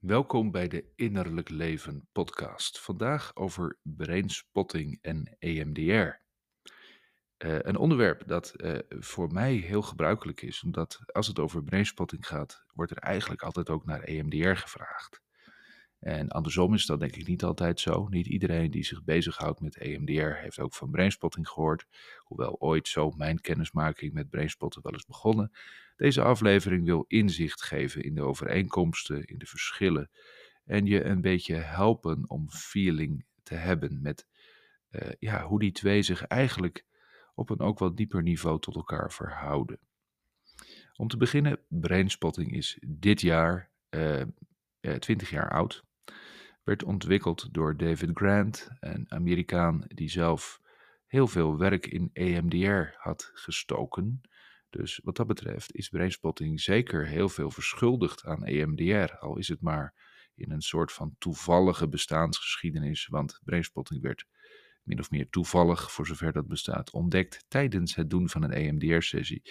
Welkom bij de Innerlijk Leven podcast. Vandaag over brainspotting en EMDR. Eh, een onderwerp dat eh, voor mij heel gebruikelijk is, omdat als het over brainspotting gaat, wordt er eigenlijk altijd ook naar EMDR gevraagd. En andersom is dat denk ik niet altijd zo. Niet iedereen die zich bezighoudt met EMDR heeft ook van brainspotting gehoord. Hoewel ooit zo mijn kennismaking met brainspotten wel is begonnen. Deze aflevering wil inzicht geven in de overeenkomsten, in de verschillen. En je een beetje helpen om feeling te hebben met uh, ja, hoe die twee zich eigenlijk op een ook wat dieper niveau tot elkaar verhouden. Om te beginnen, brainspotting is dit jaar uh, uh, 20 jaar oud werd ontwikkeld door David Grant, een Amerikaan die zelf heel veel werk in EMDR had gestoken. Dus wat dat betreft is brainspotting zeker heel veel verschuldigd aan EMDR, al is het maar in een soort van toevallige bestaansgeschiedenis, want brainspotting werd min of meer toevallig, voor zover dat bestaat, ontdekt tijdens het doen van een EMDR-sessie.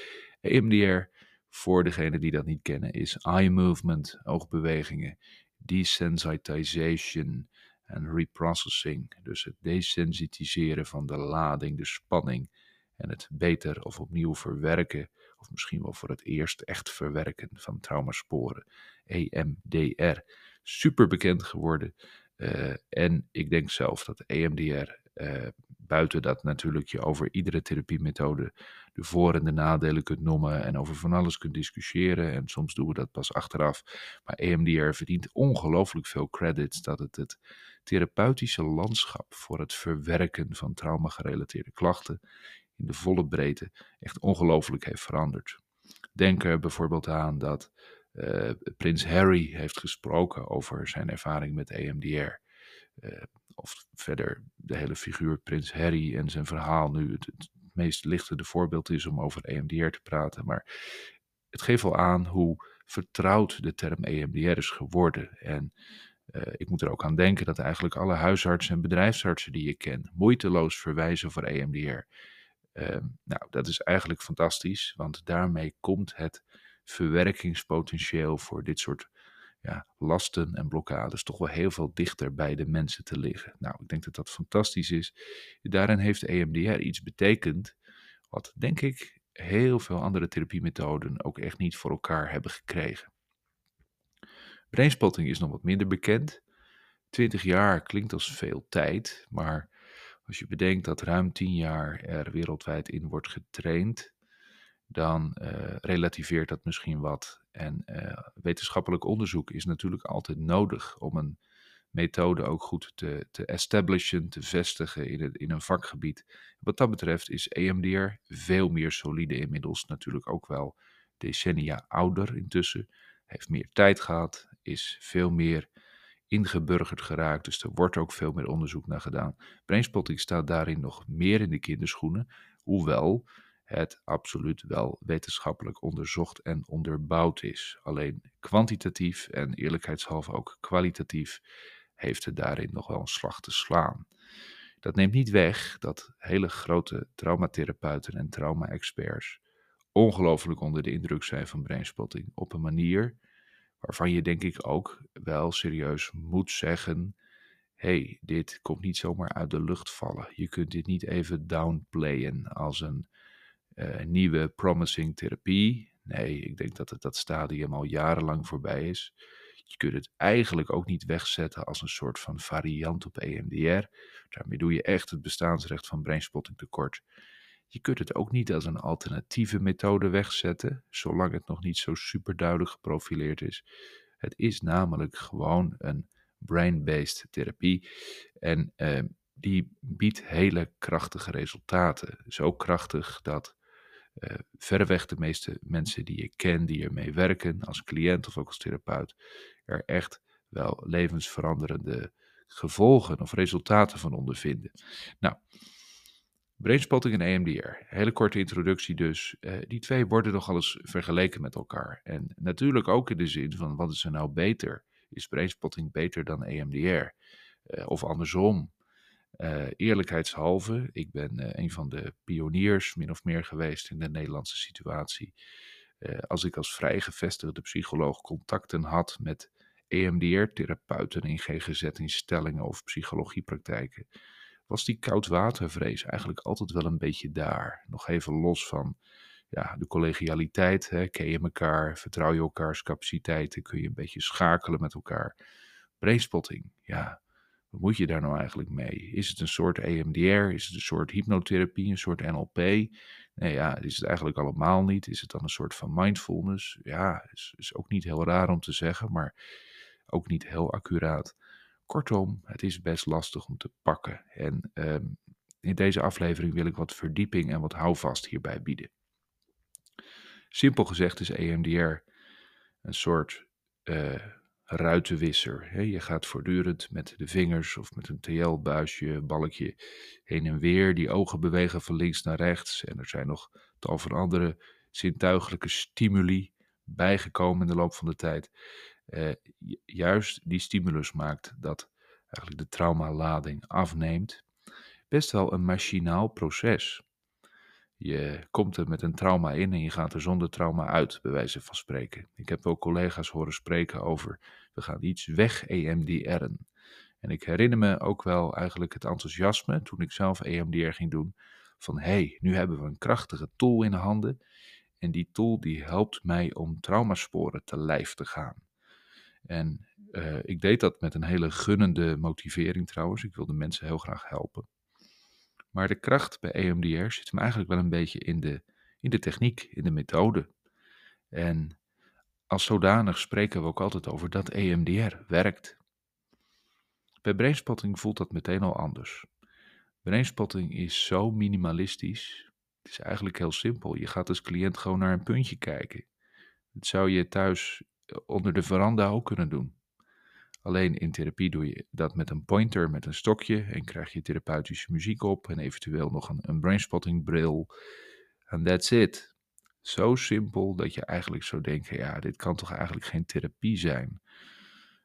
EMDR, voor degenen die dat niet kennen, is eye movement, oogbewegingen, desensitization en reprocessing. Dus het desensitiseren van de lading, de spanning en het beter of opnieuw verwerken, of misschien wel voor het eerst echt verwerken van traumasporen. EMDR. Super bekend geworden. Uh, en ik denk zelf dat EMDR uh, buiten dat natuurlijk je over iedere therapiemethode de voor- en de nadelen kunt noemen en over van alles kunt discussiëren. En soms doen we dat pas achteraf. Maar EMDR verdient ongelooflijk veel credits dat het het therapeutische landschap voor het verwerken van trauma-gerelateerde klachten in de volle breedte echt ongelooflijk heeft veranderd. Denk er bijvoorbeeld aan dat uh, prins Harry heeft gesproken over zijn ervaring met EMDR. Uh, of verder de hele figuur Prins Harry en zijn verhaal nu het, meest lichtende voorbeeld is om over EMDR te praten. Maar het geeft wel aan hoe vertrouwd de term EMDR is geworden. En uh, ik moet er ook aan denken dat eigenlijk alle huisartsen en bedrijfsartsen die je ken moeiteloos verwijzen voor EMDR. Ehm, nou, dat is eigenlijk fantastisch, want daarmee komt het verwerkingspotentieel voor dit soort ja, lasten en blokkades toch wel heel veel dichter bij de mensen te liggen. Nou, ik denk dat dat fantastisch is. Daarin heeft EMDR iets betekend, wat denk ik heel veel andere therapiemethoden ook echt niet voor elkaar hebben gekregen. Brainspotting is nog wat minder bekend. 20 jaar klinkt als veel tijd, maar als je bedenkt dat ruim 10 jaar er wereldwijd in wordt getraind, dan uh, relativeert dat misschien wat. En uh, wetenschappelijk onderzoek is natuurlijk altijd nodig om een methode ook goed te, te establishen, te vestigen in, het, in een vakgebied. Wat dat betreft is EMDR veel meer solide inmiddels, natuurlijk ook wel decennia ouder intussen. Heeft meer tijd gehad, is veel meer ingeburgerd geraakt, dus er wordt ook veel meer onderzoek naar gedaan. Brainspotting staat daarin nog meer in de kinderschoenen, hoewel het absoluut wel wetenschappelijk onderzocht en onderbouwd is. Alleen kwantitatief en eerlijkheidshalve ook kwalitatief heeft het daarin nog wel een slag te slaan. Dat neemt niet weg dat hele grote traumatherapeuten en trauma-experts ongelooflijk onder de indruk zijn van brainspotting op een manier waarvan je denk ik ook wel serieus moet zeggen: hey, dit komt niet zomaar uit de lucht vallen. Je kunt dit niet even downplayen als een nieuwe promising therapie. Nee, ik denk dat het, dat stadium al jarenlang voorbij is. Je kunt het eigenlijk ook niet wegzetten als een soort van variant op EMDR. Daarmee doe je echt het bestaansrecht van brainspotting tekort. Je kunt het ook niet als een alternatieve methode wegzetten, zolang het nog niet zo super duidelijk geprofileerd is. Het is namelijk gewoon een brain-based therapie. En uh, die biedt hele krachtige resultaten. Zo krachtig dat uh, verreweg de meeste mensen die ik ken, die ermee werken, als cliënt of ook als therapeut, er echt wel levensveranderende gevolgen of resultaten van ondervinden. Nou, brainspotting en EMDR, hele korte introductie dus. Uh, die twee worden nogal eens vergeleken met elkaar. En natuurlijk ook in de zin van wat is er nou beter? Is brainspotting beter dan EMDR? Eh, of andersom, uh, eerlijkheidshalve, ik ben uh, een van de pioniers min of meer geweest in de Nederlandse situatie. Uh, als ik als vrij gevestigde psycholoog contacten had met EMDR-therapeuten in GGZ-instellingen of psychologiepraktijken, was die koudwatervrees eigenlijk altijd wel een beetje daar. Nog even los van ja, de collegialiteit, hè, ken je elkaar, vertrouw je elkaars capaciteiten, kun je een beetje schakelen met elkaar. Brainspotting, ja, wat moet je daar nou eigenlijk mee? Is het een soort EMDR? Is het een soort hypnotherapie, een soort NLP? Nee, ja, is het eigenlijk allemaal niet. Is het dan een soort van mindfulness? Ja, is, is ook niet heel raar om te zeggen, maar ook niet heel accuraat. Kortom, het is best lastig om te pakken. En ehm, in deze aflevering wil ik wat verdieping en wat houvast hierbij bieden. Simpel gezegd is EMDR een soort uh, ruitenwisser. Je gaat voortdurend met de vingers of met een TL-buisje, balkje heen en weer. Die ogen bewegen van links naar rechts. En er zijn nog tal van andere zintuigelijke stimuli bijgekomen in de loop van de tijd. Uh, juist die stimulus maakt dat eigenlijk de traumalading afneemt. Best wel een machinaal proces. Je komt er met een trauma in en je gaat er zonder trauma uit, bij wijze van spreken. Ik heb ook collega's horen spreken over, we gaan iets weg EMDR'en. En ik herinner me ook wel eigenlijk het enthousiasme toen ik zelf EMDR ging doen. Van hé, hey, nu hebben we een krachtige tool in de handen. En die tool die helpt mij om traumasporen te lijf te gaan. En uh, ik deed dat met een hele gunnende motivering trouwens. Ik wilde mensen heel graag helpen. Maar de kracht bij EMDR zit hem eigenlijk wel een beetje in de, in de techniek, in de methode. En als zodanig spreken we ook altijd over dat EMDR werkt. Bij brainspotting voelt dat meteen al anders. Brainspotting is zo minimalistisch. Het is eigenlijk heel simpel. Je gaat als cliënt gewoon naar een puntje kijken. Dat zou je thuis onder de veranda ook kunnen doen. Alleen in therapie doe je dat met een pointer, met een stokje en krijg je therapeutische muziek op en eventueel nog een, een brainspotting bril. En that's it. Zo simpel dat je eigenlijk zou denken, ja, dit kan toch eigenlijk geen therapie zijn.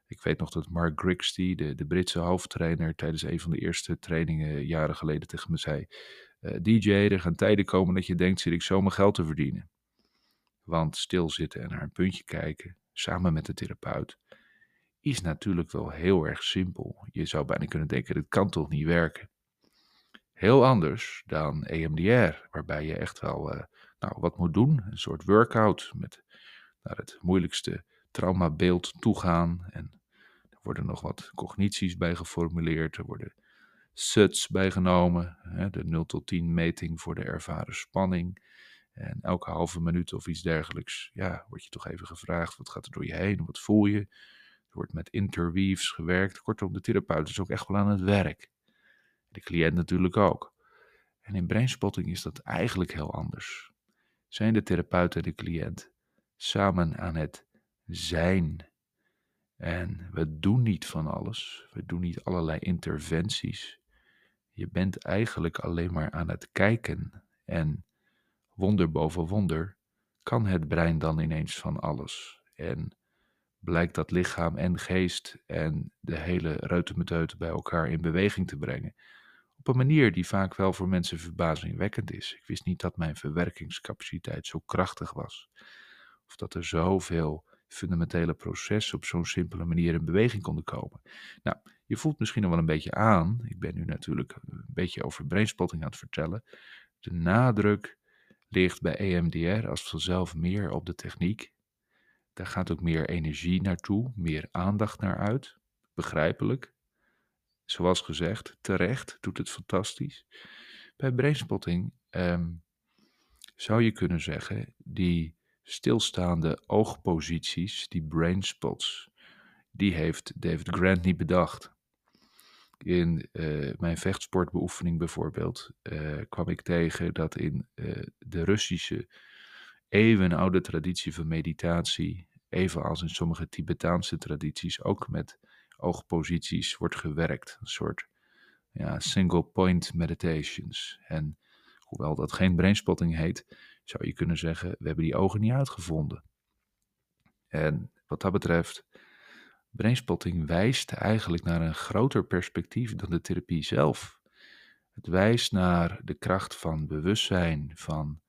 Ik weet nog dat Mark Grigsby, de, de Britse hoofdtrainer, tijdens een van de eerste trainingen jaren geleden tegen me zei: uh, DJ, er gaan tijden komen dat je denkt, zit ik zo mijn geld te verdienen. Want stilzitten en naar een puntje kijken, samen met de therapeut, is natuurlijk wel heel erg simpel. Je zou bijna kunnen denken, dit kan toch niet werken. Heel anders dan EMDR, waarbij je echt wel uh, nou, wat moet doen. Een soort workout met naar het moeilijkste traumabeeld toegaan. En er worden nog wat cognities bij geformuleerd. Er worden SUTs bijgenomen. Hè, de 0 tot 10 meting voor de ervaren spanning. En elke halve minuut of iets dergelijks, ja, word je toch even gevraagd: wat gaat er door je heen? Wat voel je? Er wordt met interweaves gewerkt. Kortom, de therapeut is ook echt wel aan het werk. De cliënt natuurlijk ook. En in brainspotting is dat eigenlijk heel anders. Zijn de therapeut en de cliënt samen aan het zijn. En we doen niet van alles. We doen niet allerlei interventies. Je bent eigenlijk alleen maar aan het kijken. En wonder boven wonder kan het brein dan ineens van alles. En blijkt dat lichaam en geest en de hele reutemeteut bij elkaar in beweging te brengen. Op een manier die vaak wel voor mensen verbazingwekkend is. Ik wist niet dat mijn verwerkingscapaciteit zo krachtig was. Of dat er zoveel fundamentele processen op zo'n simpele manier in beweging konden komen. Nou, je voelt misschien nog wel een beetje aan. Ik ben nu natuurlijk een beetje over brainspotting aan het vertellen. De nadruk ligt bij EMDR als vanzelf meer op de techniek daar gaat ook meer energie naartoe, meer aandacht naar uit. Begrijpelijk. Zoals gezegd, terecht, doet het fantastisch. Bij brainspotting ehm, zou je kunnen zeggen, die stilstaande oogposities, die brainspots, die heeft David Grant niet bedacht. In uh, mijn vechtsportbeoefening bijvoorbeeld uh, kwam ik tegen dat in uh, de Russische eeuwenoude traditie van meditatie, evenals in sommige Tibetaanse tradities, ook met oogposities wordt gewerkt. Een soort ja, single point meditations. En hoewel dat geen brainspotting heet, zou je kunnen zeggen, we hebben die ogen niet uitgevonden. En wat dat betreft, brainspotting wijst eigenlijk naar een groter perspectief dan de therapie zelf. Het wijst naar de kracht van bewustzijn, van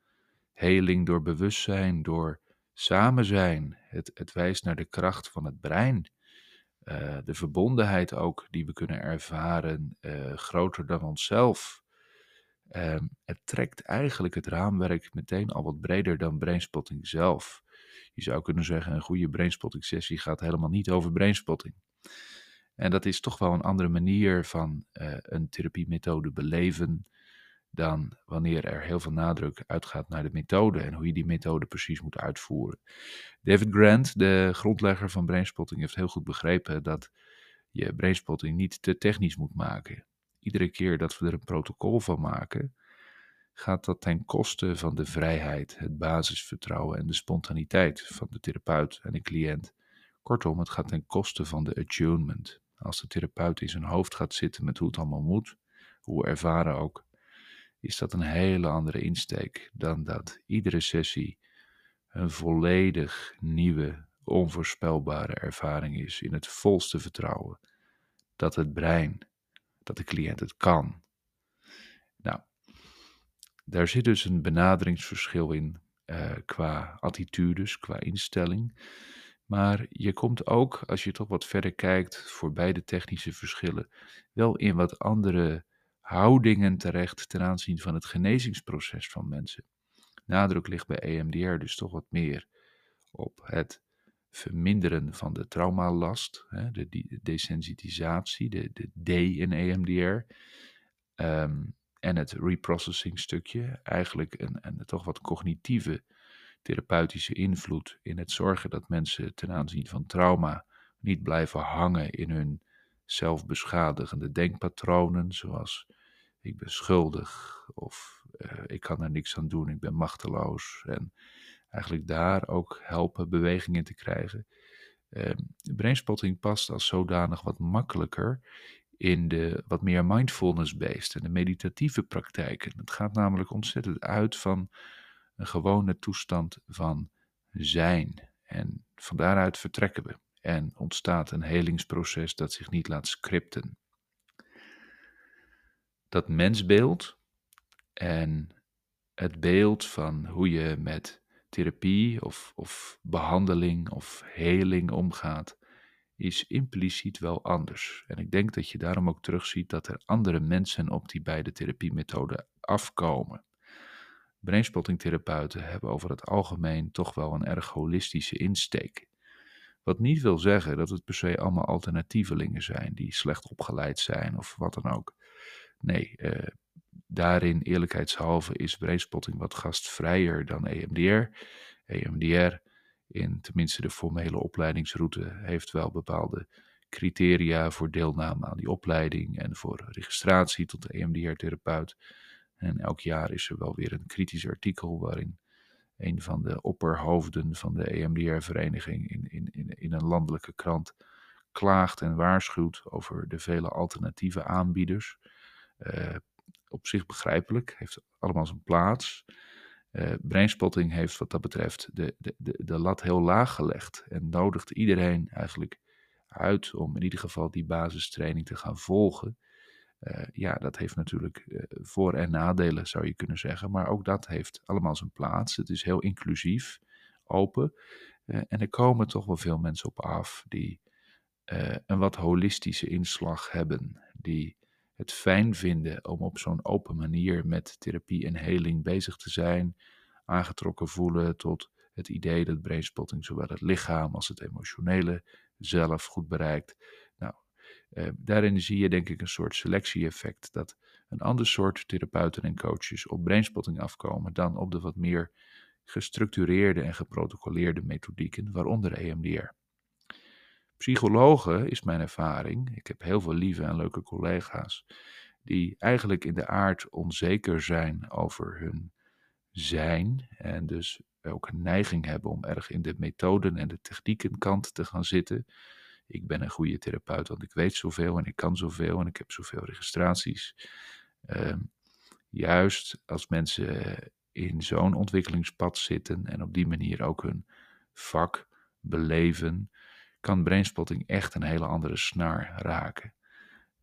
heling door bewustzijn, door samen zijn. Het, het wijst naar de kracht van het brein. uh, de verbondenheid ook die we kunnen ervaren, uh, groter dan onszelf. Um, het trekt eigenlijk het raamwerk meteen al wat breder dan brainspotting zelf. Je zou kunnen zeggen, een goede brainspotting sessie gaat helemaal niet over brainspotting. En dat is toch wel een andere manier van uh, een therapiemethode beleven dan wanneer er heel veel nadruk uitgaat naar de methode en hoe je die methode precies moet uitvoeren. David Grant, de grondlegger van brainspotting, heeft heel goed begrepen dat je brainspotting niet te technisch moet maken. Iedere keer dat we er een protocol van maken, gaat dat ten koste van de vrijheid, het basisvertrouwen en de spontaniteit van de therapeut en de cliënt. Kortom, het gaat ten koste van de attunement. Als de therapeut in zijn hoofd gaat zitten met hoe het allemaal moet, hoe ervaren ook, is dat een hele andere insteek dan dat iedere sessie een volledig nieuwe, onvoorspelbare ervaring is in het volste vertrouwen dat het brein, dat de cliënt het kan. Nou, daar zit dus een benaderingsverschil in uh, qua attitudes, qua instelling. Maar je komt ook, als je toch wat verder kijkt, voor beide technische verschillen, wel in wat andere houdingen terecht ten aanzien van het genezingsproces van mensen. Nadruk ligt bij EMDR dus toch wat meer op het verminderen van de traumalast, hè, de, desensitisatie, de, de D in EMDR. Um, en het reprocessing stukje, eigenlijk een, een toch wat cognitieve therapeutische invloed in het zorgen dat mensen ten aanzien van trauma niet blijven hangen in hun zelfbeschadigende denkpatronen, zoals ik ben schuldig of uh, ik kan er niks aan doen, ik ben machteloos. En eigenlijk daar ook helpen beweging in te krijgen. Uh, brainspotting past als zodanig wat makkelijker in de wat meer mindfulness-based en de meditatieve praktijken. Het gaat namelijk ontzettend uit van een gewone toestand van zijn. En van daaruit vertrekken we. En ontstaat een helingsproces dat zich niet laat scripten. Dat mensbeeld en het beeld van hoe je met therapie of, of behandeling of heling omgaat, is impliciet wel anders. En ik denk dat je daarom ook terugziet dat er andere mensen op die beide therapiemethoden afkomen. Brainspotting-therapeuten hebben over het algemeen toch wel een erg holistische insteek. Wat niet wil zeggen dat het per se allemaal alternatievelingen zijn die slecht opgeleid zijn of wat dan ook. Nee, eh, daarin eerlijkheidshalve is brainspotting wat gastvrijer dan EMDR. EMDR in tenminste de formele opleidingsroute heeft wel bepaalde criteria voor deelname aan die opleiding en voor registratie tot EMDR-therapeut. En elk jaar is er wel weer een kritisch artikel waarin een van de opperhoofden van de EMDR-vereniging in, in, in, in een landelijke krant klaagt en waarschuwt over de vele alternatieve aanbieders. Uh, op zich begrijpelijk, heeft allemaal zijn plaats. Uh, brainspotting heeft wat dat betreft de, de, de, de lat heel laag gelegd en nodigt iedereen eigenlijk uit om in ieder geval die basistraining te gaan volgen. Uh, ja, dat heeft natuurlijk uh, voor- en nadelen, zou je kunnen zeggen. Maar ook dat heeft allemaal zijn plaats. Het is heel inclusief, open. Uh, en er komen toch wel veel mensen op af die een wat holistische inslag hebben. Die het fijn vinden om op zo'n open manier met therapie en heling bezig te zijn. Aangetrokken voelen tot het idee dat brainspotting zowel het lichaam als het emotionele zelf goed bereikt. Eh, daarin zie je denk ik een soort selectie-effect. Dat een ander soort therapeuten en coaches op brainspotting afkomen dan op de wat meer gestructureerde en geprotocoleerde methodieken, waaronder EMDR. Psychologen is mijn ervaring. Ik heb heel veel lieve en leuke collega's die eigenlijk in de aard onzeker zijn over hun zijn en dus ook een neiging hebben om erg in de methoden en de techniekenkant te gaan zitten. Ik ben een goede therapeut, want ik weet zoveel en ik kan zoveel en ik heb zoveel registraties. Uh, juist als mensen in zo'n ontwikkelingspad zitten en op die manier ook hun vak beleven, kan brainspotting echt een hele andere snaar raken.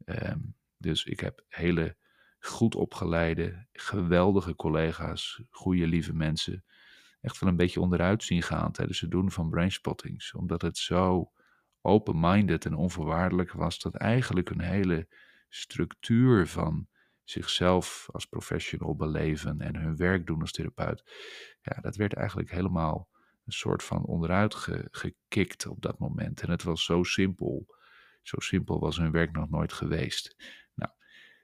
Um, dus ik heb hele goed opgeleide, geweldige collega's, goede lieve mensen, echt wel een beetje onderuit zien gaan tijdens het doen van brainspottings, omdat het zo open-minded en onvoorwaardelijk was, dat eigenlijk een hele structuur van zichzelf als professional beleven en hun werk doen als therapeut, ja, dat werd eigenlijk helemaal een soort van onderuit gekikt op dat moment. En het was zo simpel. Zo simpel was hun werk nog nooit geweest. Nou,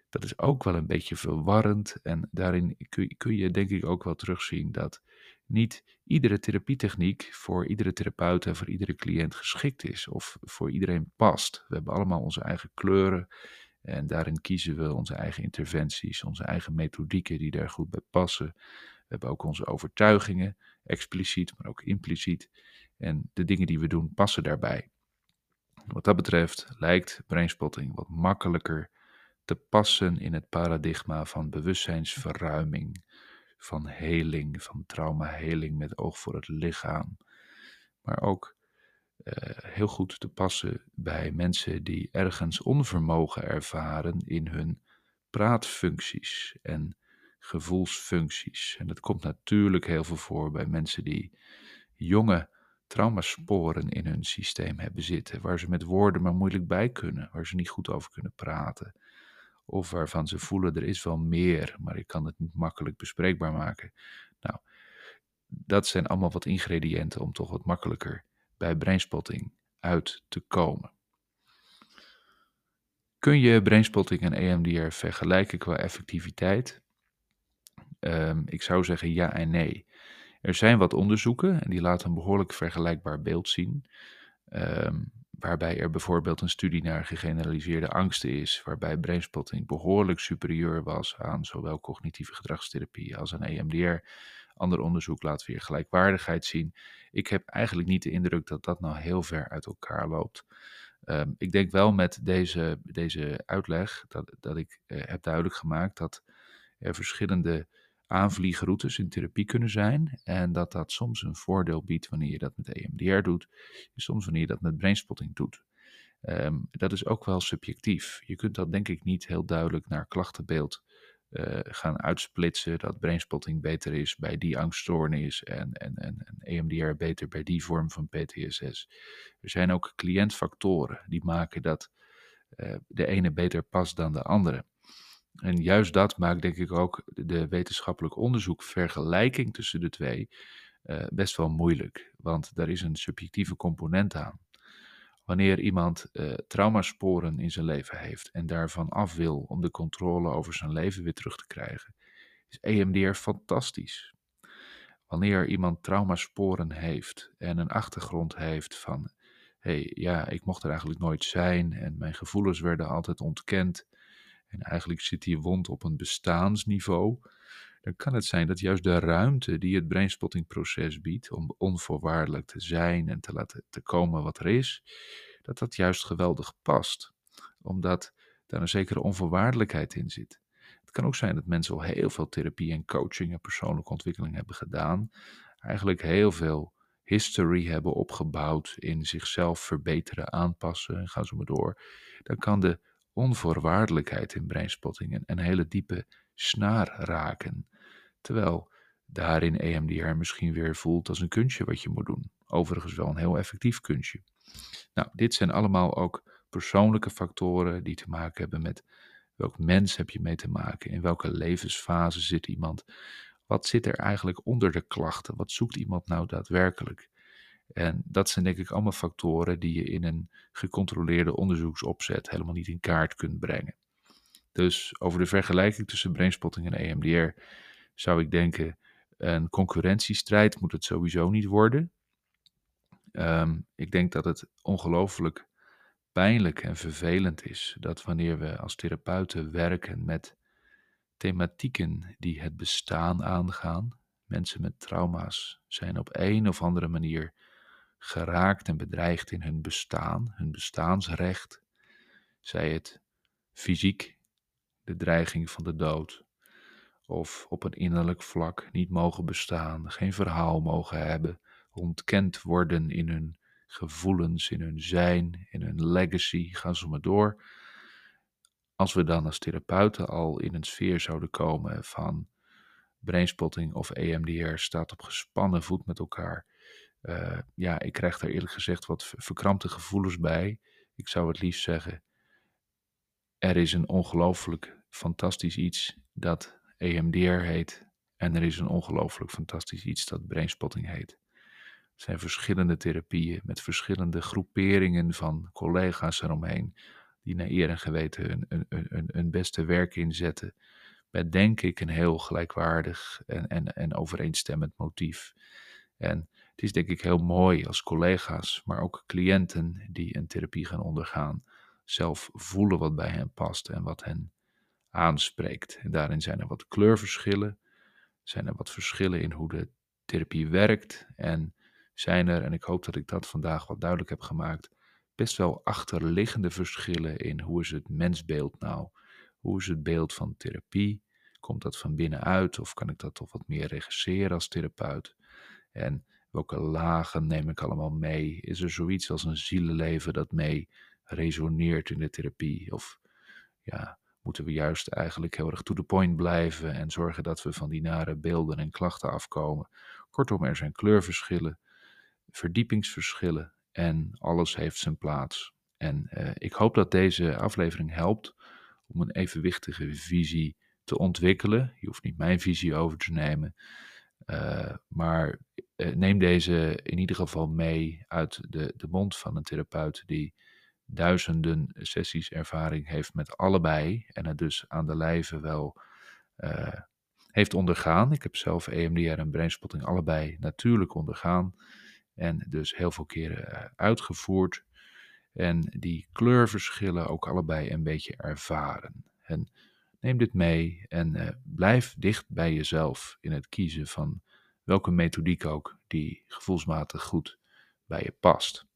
dat is ook wel een beetje verwarrend. En daarin kun, kun je denk ik ook wel terugzien dat niet iedere therapietechniek voor iedere therapeut en voor iedere cliënt geschikt is of voor iedereen past. We hebben allemaal onze eigen kleuren en daarin kiezen we onze eigen interventies, onze eigen methodieken die daar goed bij passen. We hebben ook onze overtuigingen, expliciet, maar ook impliciet. En de dingen die we doen passen daarbij. Wat dat betreft lijkt brainspotting wat makkelijker te passen in het paradigma van bewustzijnsverruiming, van heling, van traumaheling met oog voor het lichaam. Maar ook uh, heel goed te passen bij mensen die ergens onvermogen ervaren in hun praatfuncties en gevoelsfuncties. En dat komt natuurlijk heel veel voor bij mensen die jonge traumasporen in hun systeem hebben zitten, waar ze met woorden maar moeilijk bij kunnen, waar ze niet goed over kunnen praten. Of waarvan ze voelen er is wel meer, maar ik kan het niet makkelijk bespreekbaar maken. Nou, dat zijn allemaal wat ingrediënten om toch wat makkelijker bij brainspotting uit te komen. Kun je brainspotting en EMDR vergelijken qua effectiviteit? Um, ik zou zeggen ja en nee. Er zijn wat onderzoeken en die laten een behoorlijk vergelijkbaar beeld zien. Um, waarbij er bijvoorbeeld een studie naar gegeneraliseerde angsten is, waarbij brainspotting behoorlijk superieur was aan zowel cognitieve gedragstherapie als aan EMDR. Ander onderzoek laat weer gelijkwaardigheid zien. Ik heb eigenlijk niet de indruk dat dat nou heel ver uit elkaar loopt. Um, ik denk wel met deze, deze uitleg dat, dat ik uh, heb duidelijk gemaakt dat er verschillende aanvliegroutes in therapie kunnen zijn. En dat dat soms een voordeel biedt wanneer je dat met EMDR doet, soms wanneer je dat met brainspotting doet. Um, dat is ook wel subjectief. Je kunt dat denk ik niet heel duidelijk naar klachtenbeeld uh, gaan uitsplitsen. Dat brainspotting beter is bij die angststoornis en, en, en, en EMDR beter bij die vorm van PTSS. Er zijn ook cliëntfactoren die maken dat uh, de ene beter past dan de andere. En juist dat maakt denk ik ook de wetenschappelijk onderzoek vergelijking tussen de twee uh, best wel moeilijk. Want daar is een subjectieve component aan. Wanneer iemand uh, traumasporen in zijn leven heeft en daarvan af wil om de controle over zijn leven weer terug te krijgen, is EMDR fantastisch. Wanneer iemand traumasporen heeft en een achtergrond heeft van, hé hey, ja, ik mocht er eigenlijk nooit zijn en mijn gevoelens werden altijd ontkend en eigenlijk zit die wond op een bestaansniveau, dan kan het zijn dat juist de ruimte die het brainspottingproces biedt om onvoorwaardelijk te zijn en te laten te komen wat er is, dat dat juist geweldig past. Omdat daar een zekere onvoorwaardelijkheid in zit. Het kan ook zijn dat mensen al heel veel therapie en coaching en persoonlijke ontwikkeling hebben gedaan. Eigenlijk heel veel history hebben opgebouwd in zichzelf verbeteren, aanpassen en gaan zo maar door. Dan kan de onvoorwaardelijkheid in brainspotting een, een hele diepe snaar raken. Terwijl daarin EMDR misschien weer voelt als een kunstje wat je moet doen. Overigens wel een heel effectief kunstje. Nou, dit zijn allemaal ook persoonlijke factoren die te maken hebben met welk mens heb je mee te maken, in welke levensfase zit iemand, wat zit er eigenlijk onder de klachten, wat zoekt iemand nou daadwerkelijk. En dat zijn denk ik allemaal factoren die je in een gecontroleerde onderzoeksopzet helemaal niet in kaart kunt brengen. Dus over de vergelijking tussen brainspotting en EMDR zou ik denken, een concurrentiestrijd moet het sowieso niet worden. Um, ik denk dat het ongelooflijk pijnlijk en vervelend is dat wanneer we als therapeuten werken met thematieken die het bestaan aangaan, mensen met trauma's zijn op een of andere manier geraakt en bedreigd in hun bestaan, hun bestaansrecht, zij het fysiek, de dreiging van de dood, of op een innerlijk vlak niet mogen bestaan, geen verhaal mogen hebben, ontkend worden in hun gevoelens, in hun zijn, in hun legacy, gaan ze maar door. Als we dan als therapeuten al in een sfeer zouden komen van brainspotting of EMDR staat op gespannen voet met elkaar, Uh, ja, ik krijg daar eerlijk gezegd wat verkrampte gevoelens bij. Ik zou het liefst zeggen, er is een ongelooflijk fantastisch iets dat EMDR heet. En er is een ongelooflijk fantastisch iets dat brainspotting heet. Het zijn verschillende therapieën met verschillende groeperingen van collega's eromheen. Die naar eer en geweten hun, hun, hun beste werk inzetten. Met denk ik een heel gelijkwaardig en, en, en overeenstemmend motief. En het is denk ik heel mooi als collega's, maar ook cliënten die een therapie gaan ondergaan, zelf voelen wat bij hen past en wat hen aanspreekt. En daarin zijn er wat kleurverschillen, zijn er wat verschillen in hoe de therapie werkt en zijn er, en ik hoop dat ik dat vandaag wat duidelijk heb gemaakt, best wel achterliggende verschillen in hoe is het mensbeeld nou? Hoe is het beeld van therapie? Komt dat van binnenuit of kan ik dat toch wat meer regisseren als therapeut? En welke lagen neem ik allemaal mee? Is er zoiets als een zielenleven dat mee resoneert in de therapie? Of ja, moeten we juist eigenlijk heel erg to the point blijven en zorgen dat we van die nare beelden en klachten afkomen? Kortom, er zijn kleurverschillen, verdiepingsverschillen en alles heeft zijn plaats. En uh, ik hoop dat deze aflevering helpt om een evenwichtige visie te ontwikkelen. Je hoeft niet mijn visie over te nemen, uh, maar uh, neem deze in ieder geval mee uit de, de mond van een therapeut die duizenden sessies ervaring heeft met allebei en het dus aan de lijve wel uh, heeft ondergaan. Ik heb zelf EMDR en brainspotting allebei natuurlijk ondergaan en dus heel veel keren uitgevoerd en die kleurverschillen ook allebei een beetje ervaren. En neem dit mee en uh, blijf dicht bij jezelf in het kiezen van welke methodiek ook die gevoelsmatig goed bij je past.